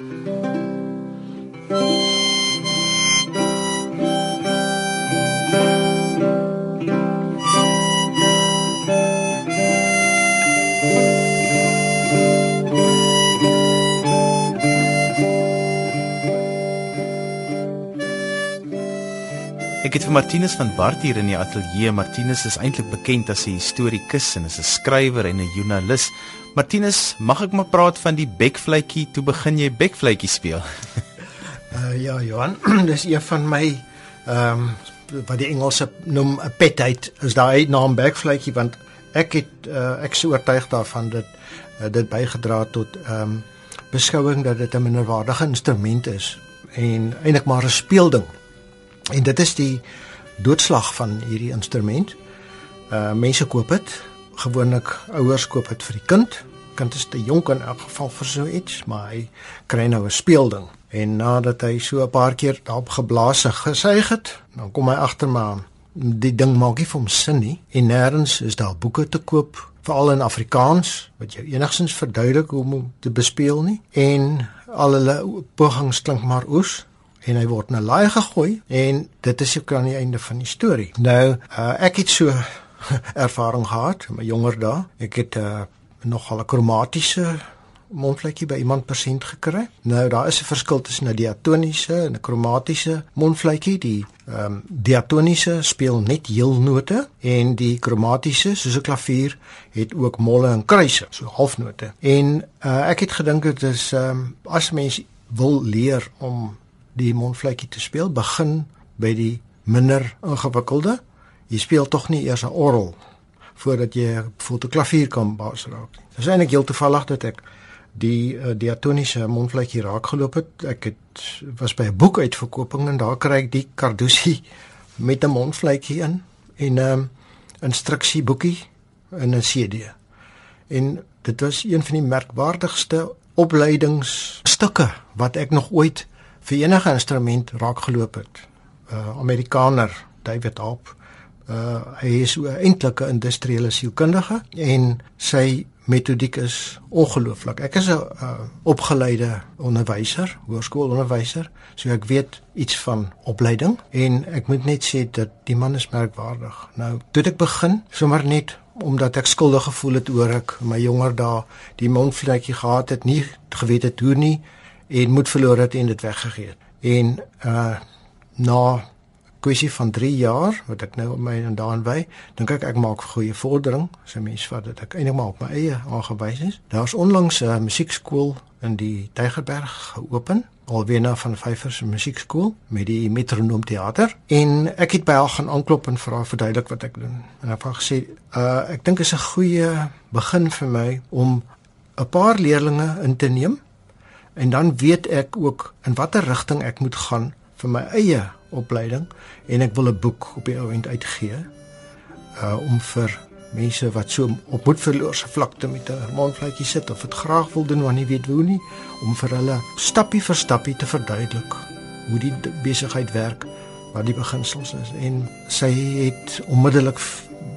Ek het vir Martinus van Bart hier in die ateljee. Martinus is eintlik bekend as 'n historikus en is 'n skrywer en 'n joernalis. Martinus, mag ek maar praat van die bekvletjie toe begin jy bekvletjie speel? uh ja, Johan, dis een van my ehm um, wat die Engelse noem 'n petheid is daai naam bekvletjie want ek het uh, ek is oortuig daarvan dat uh, dit bygedra tot ehm um, beskouing dat dit 'n minderwaardige instrument is en eintlik maar 'n speelding En dit is die doodslag van hierdie instrument. Uh mense koop dit. Gewoonlik ouers koop dit vir die kind. Kind is te jonk in elk geval vir so iets, maar hy kry nou 'n speelding. En nadat hy so 'n paar keer daarop geblaas en gesuig het, dan kom hy agter maar die ding maak nie vir hom sin nie. En nêrens is daar boeke te koop veral in Afrikaans wat jou enigstens verduidelik hoe om te bespeel nie. En al hulle pogings klink maar oes en hy word in 'n laai gegooi en dit is ook aan die einde van die storie. Nou, uh, ek het so ervaring gehad in my jonger dae. Ek het uh, nogal 'n kromatiese mondvlekkie by iemand persent gekry. Nou daar is 'n verskil tussen 'n diatoniese en 'n kromatiese mondvlekkie. Die ehm um, diatoniese speel net heelnote en die kromatiese, soos 'n klavier, het ook molle en kruise, so halfnote. En uh, ek het gedink dit is ehm um, as mens wil leer om die mondvlekkie te speel, begin by die minder ingewikkelde. Jy speel tog nie eers 'n orgel voordat jy voet 'n klavier kan bas raak. Dit is eintlik heel toevallig dat ek die uh, diatoniese mondvlekkie raak geloop het. Ek het was by 'n boekuitverkoping en daar kry ek die Carducci met 'n mondvlekkie in en 'n um, instruksieboekie in 'n CD. En dit was een van die merkwaardigste opleidingsstukke wat ek nog ooit vir enige instrument raak geloop het. Uh Amerikaner David Hope. Uh hy is 'n eintlike industriële sielkundige en sy metodiek is ongelooflik. Ek is 'n uh, opgeleide onderwyser, hoërskoolonderwyser, so ek weet iets van opleiding en ek moet net sê dat die man is merkwaardig. Nou, toe ek begin, sommer net omdat ek skuldig gevoel het oor ek my jonger dae die mondvlekkie gehad het, nie geweet het hoe nie en moed verloor het en dit weggegee het. En uh na kwessie van 3 jaar wat ek nou my en daan wy, dink ek ek maak goeie vordering. So mense wat dit ek eintlik maar op my eie aangewys is. Daar's onlangs 'n uh, musiekskool in die Tygerberg geopen alweer na van Vyfers se musiekskool met die Metronoom teater en ek het by haar gaan aanklop en vra verduidelik wat ek doen en ek het gesê uh ek dink is 'n goeie begin vir my om 'n paar leerlinge in te neem en dan weet ek ook in watter rigting ek moet gaan vir my eie opleiding en ek wil 'n boek op die ou end uitgee uh om vir mense wat so op moedverloorse vlakte met 'n mondvletjie sit of dit graag wil doen maar nie weet hoe nie om vir hulle stappie vir stappie te verduidelik hoe die besigheid werk wat die beginsels is. En sy het onmiddellik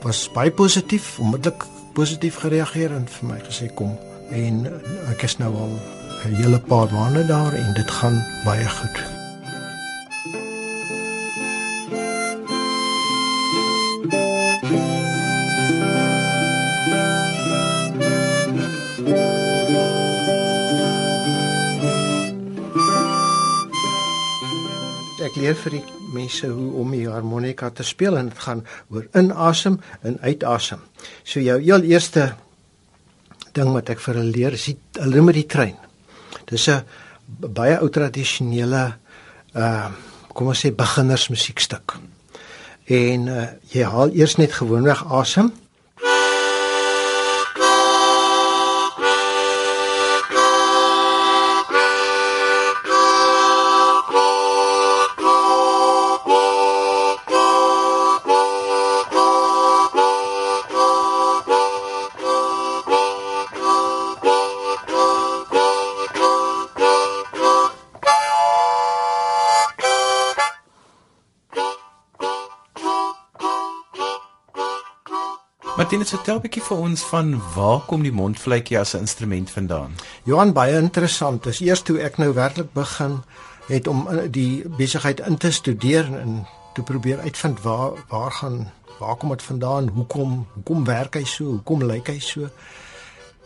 was baie positief onmiddellik positief gereageer en vir my gesê kom. En ek is nou al 'n hele paar maande daar en dit gaan baie goed. Ek leer vir die mense hoe om die harmonika te speel en dit gaan oor inasem en uitasem. So jou heel eerste ding wat ek vir hulle leer is hulle noem dit die trein. Dis 'n baie ou tradisionele uh kom ons sê beginners musiekstuk. En uh, jy haal eers net gewoonweg asem Martinus, vertel 'n bietjie vir ons van waar kom die mondfluitjie as 'n instrument vandaan? Johan baie interessant. Dis eers toe ek nou werklik begin het om eh, die besigheid in te studeer en te probeer uitvind waar waar gaan waar kom dit vandaan? Hoekom hoekom werk hy so? Hoekom lyk hy so?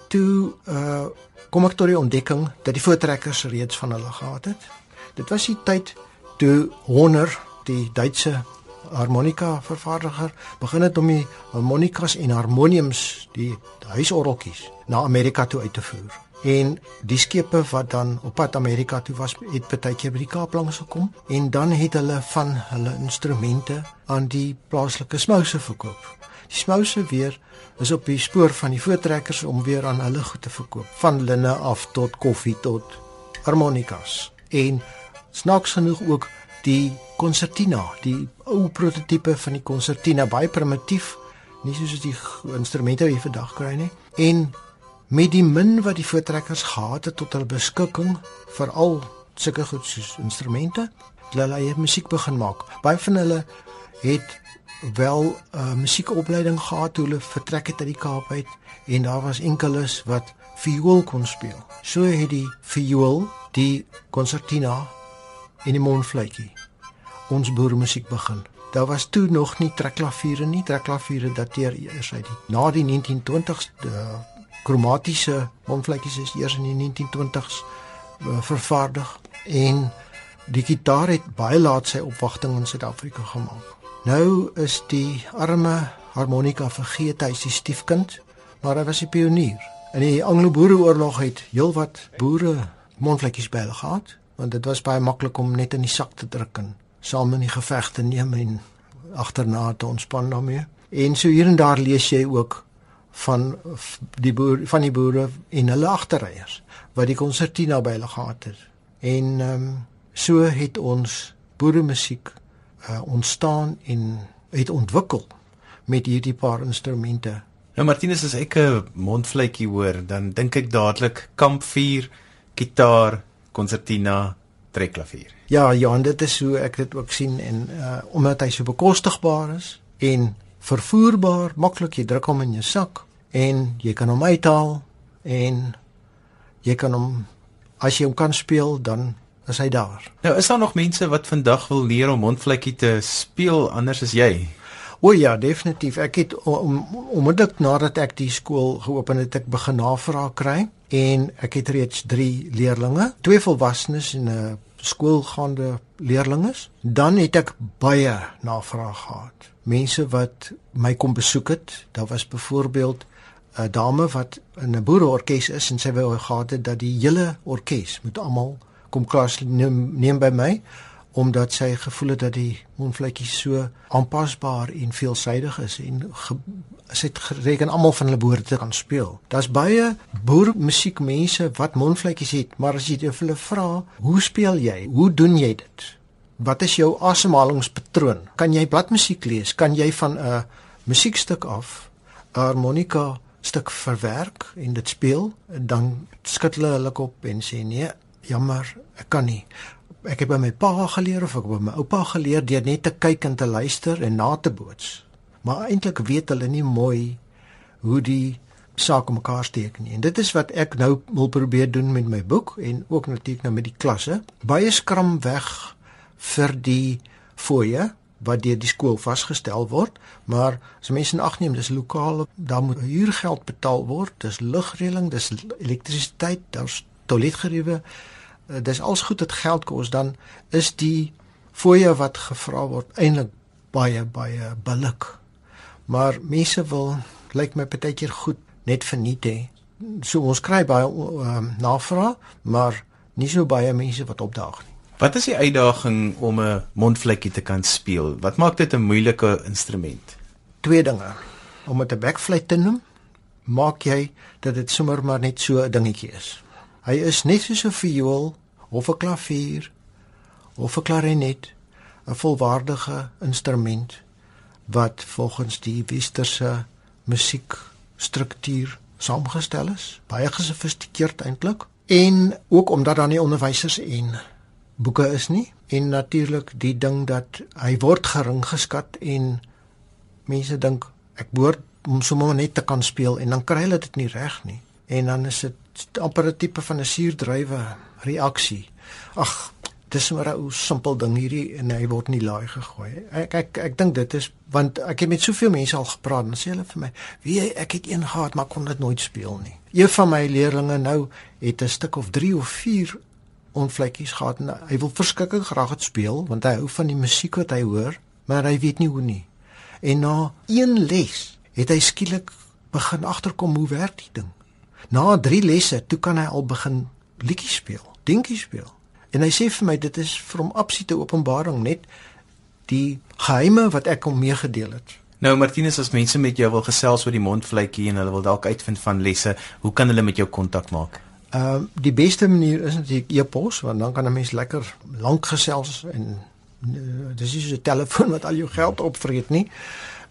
Toe uh kom ek tot die ontdekking dat die voortrekkers reeds van hulle gehad het. Dit was die tyd toe Honor, die Duitse harmonika vervaardiger, begin het om die harmonikas en harmoniums, die, die huisorgeltjies na Amerika toe uit te voer. En die skepe wat dan op pad Amerika toe was, het baie keer by die Kaap langs gekom en dan het hulle van hulle instrumente aan die plaaslike smouse verkoop. Die smouse weer is op die spoor van die voortrekkers om weer aan hulle goed te verkoop, van linne af tot koffie tot harmonikas. En snaaks genoeg ook die concertina, die ou prototipe van die concertina, baie primitief, nie soos die instrumente wat jy vandag kry nie. En met die min wat die voortrekkers gehad het tot hulle beskikking vir al sulke goed soos instrumente, hulle eie musiek begin maak. Baie van hulle het wel 'n uh, musiekopleiding gehad toe hulle vertrek het uit die Kaap uit en daar was enkeles wat viool kon speel. So het die viool, die concertina en die mondfluitjie ons boermusiek begin. Daar was toe nog nie trekklaviere nie. Trekklaviere dateer eers uit die na die 1920s. Die kromatiese mondfluitjies is eers in die 1920s uh, vervaardig en die gitaar het baie laat sy opwagting in Suid-Afrika gemaak. Nou is die arme harmonika vergeet, hy is die stiefkind, maar hy was 'n pionier. In die Anglo-Boereoorlog het heelwat boere mondfluitjies by hulle gehad, want dit was baie maklik om net in die sak te druk en saam in die geveg te neem en agterna te ontspan daarmee. En so hier en daar lees jy ook van die boer van die boere en hulle agterryers wat die konsertina by hulle gehad het. En ehm um, so het ons boere musiek uh, ontstaan en het ontwikkel met hierdie paar instrumente. Nou Martinus as ek 'n mondfluitjie hoor, dan dink ek dadelik kampvuur, gitaar, konsertina, trekklavier. Ja, Johan, dit is hoe ek dit ook sien en uh omdat hy so bekostigbaar is en vervoerbaar, maklik jy druk hom in jou sak en jy kan hom uithaal en jy kan hom as jy hom kan speel dan is hy daar. Nou is daar nog mense wat vandag wil leer om mondvlekkie te speel anders as jy? O ja, definitief. Ek het om onmiddellik nadat ek die skool geopen het, ek begin navraag kry en ek het reeds 3 leerdlinge, twee volwassenes en 'n skoolgaande leerdlinge. Dan het ek baie navraag gehad. Mense wat my kom besoek het. Daar was byvoorbeeld 'n dame wat in 'n boereorkes is en sy wou gehad het dat die hele orkes moet almal kom klas neem, neem by my omdat sy gevoel het dat die mondvletjies so aanpasbaar en veelsidig is en sy het gereken almal van hulle behoort te kan speel. Daar's baie boermusiekmense wat mondvletjies het, maar as jy hulle vra, "Hoe speel jy? Hoe doen jy dit? Wat is jou asemhalingspatroon? Kan jy bladmusiek lees? Kan jy van 'n musiekstuk af 'n harmonika stuk verwerk en dit speel?" Dan skud hulle hulle kop en sê, "Nee, jammer, ek kan nie." ek het by my pa geleer of ek by my oupa geleer deur net te kyk en te luister en na te boots. Maar eintlik weet hulle nie mooi hoe die saak mekaar steek nie. En dit is wat ek nou wil probeer doen met my boek en ook natuurlik nou met die klasse. Baie skram weg vir die fooie wat deur die skool vasgestel word, maar as mense in ag neem dis lokaal, dan moet huurgeld betaal word, dis lugreëling, dis elektrisiteit, daar's toiletgeriewe uh, dis als goed dit geld kos dan is die fooie wat gevra word eintlik baie baie billik. Maar mense wil lyk my partykeer goed net verniet hê. So ons kry baie uh, navraag, maar nie so baie mense wat opdaag nie. Wat is die uitdaging om 'n mondvlekkie te kan speel? Wat maak dit 'n moeilike instrument? Twee dinge. Om dit 'n backfluit te noem, maak jy dat dit sommer maar net so 'n dingetjie is. Hy is net soos 'n viool of 'n klavier of 'n klarinet, 'n volwaardige instrument wat volgens die westerse musiekstruktuur saamgestel is, baie gesofistikeerd eintlik. En ook omdat daar nie onderwysers en boeke is nie en natuurlik die ding dat hy word gering geskat en mense dink ek behoort om sommer net te kan speel en dan kry hulle dit nie reg nie. En dan is dit amper 'n tipe van 'n suurdrywe reaksie. Ag, dis maar 'n simpel ding hierdie en hy word nie laai gegooi. Ek ek ek dink dit is want ek het met soveel mense al gepraat en sê hulle vir my, "Wie ek het een gehad, maar kon dit nooit speel nie." Een van my leerlinge nou het 'n stuk of 3 of 4 onvlekkies gehad en hy wil verskriklik graag dit speel want hy hou van die musiek wat hy hoor, maar hy weet nie hoe nie. En na een les het hy skielik begin agterkom hoe werk die ding. Na 3 lesse, toe kan hy al begin liedjies speel, dingetjies speel. En hy sê vir my dit is vir hom absolute openbaring net die geheime wat ek hom meegedeel het. Nou Martinus, as mense met jou wil gesels oor die mondvletjie en hulle wil dalk uitvind van lesse, hoe kan hulle met jou kontak maak? Ehm uh, die beste manier is natuurlik e-pos want dan kan 'n mens lekker lank gesels en uh, dis is 'n telefoon wat al jou geld opvreet nie.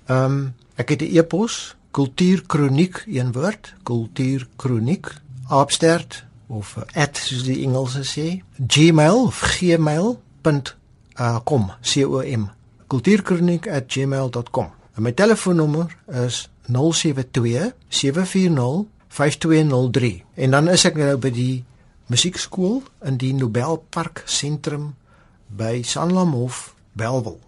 Ehm um, ek het 'n e-pos kultuurkroniek een woord kultuurkroniek opstert of uh, soos die Engelse sê gmail of gmail.com com kultuurkroniek@gmail.com en my telefoonnommer is 072 740 5203 en dan is ek nou by die musiekskool in die Nobelpark sentrum by Sanlamhof Belwel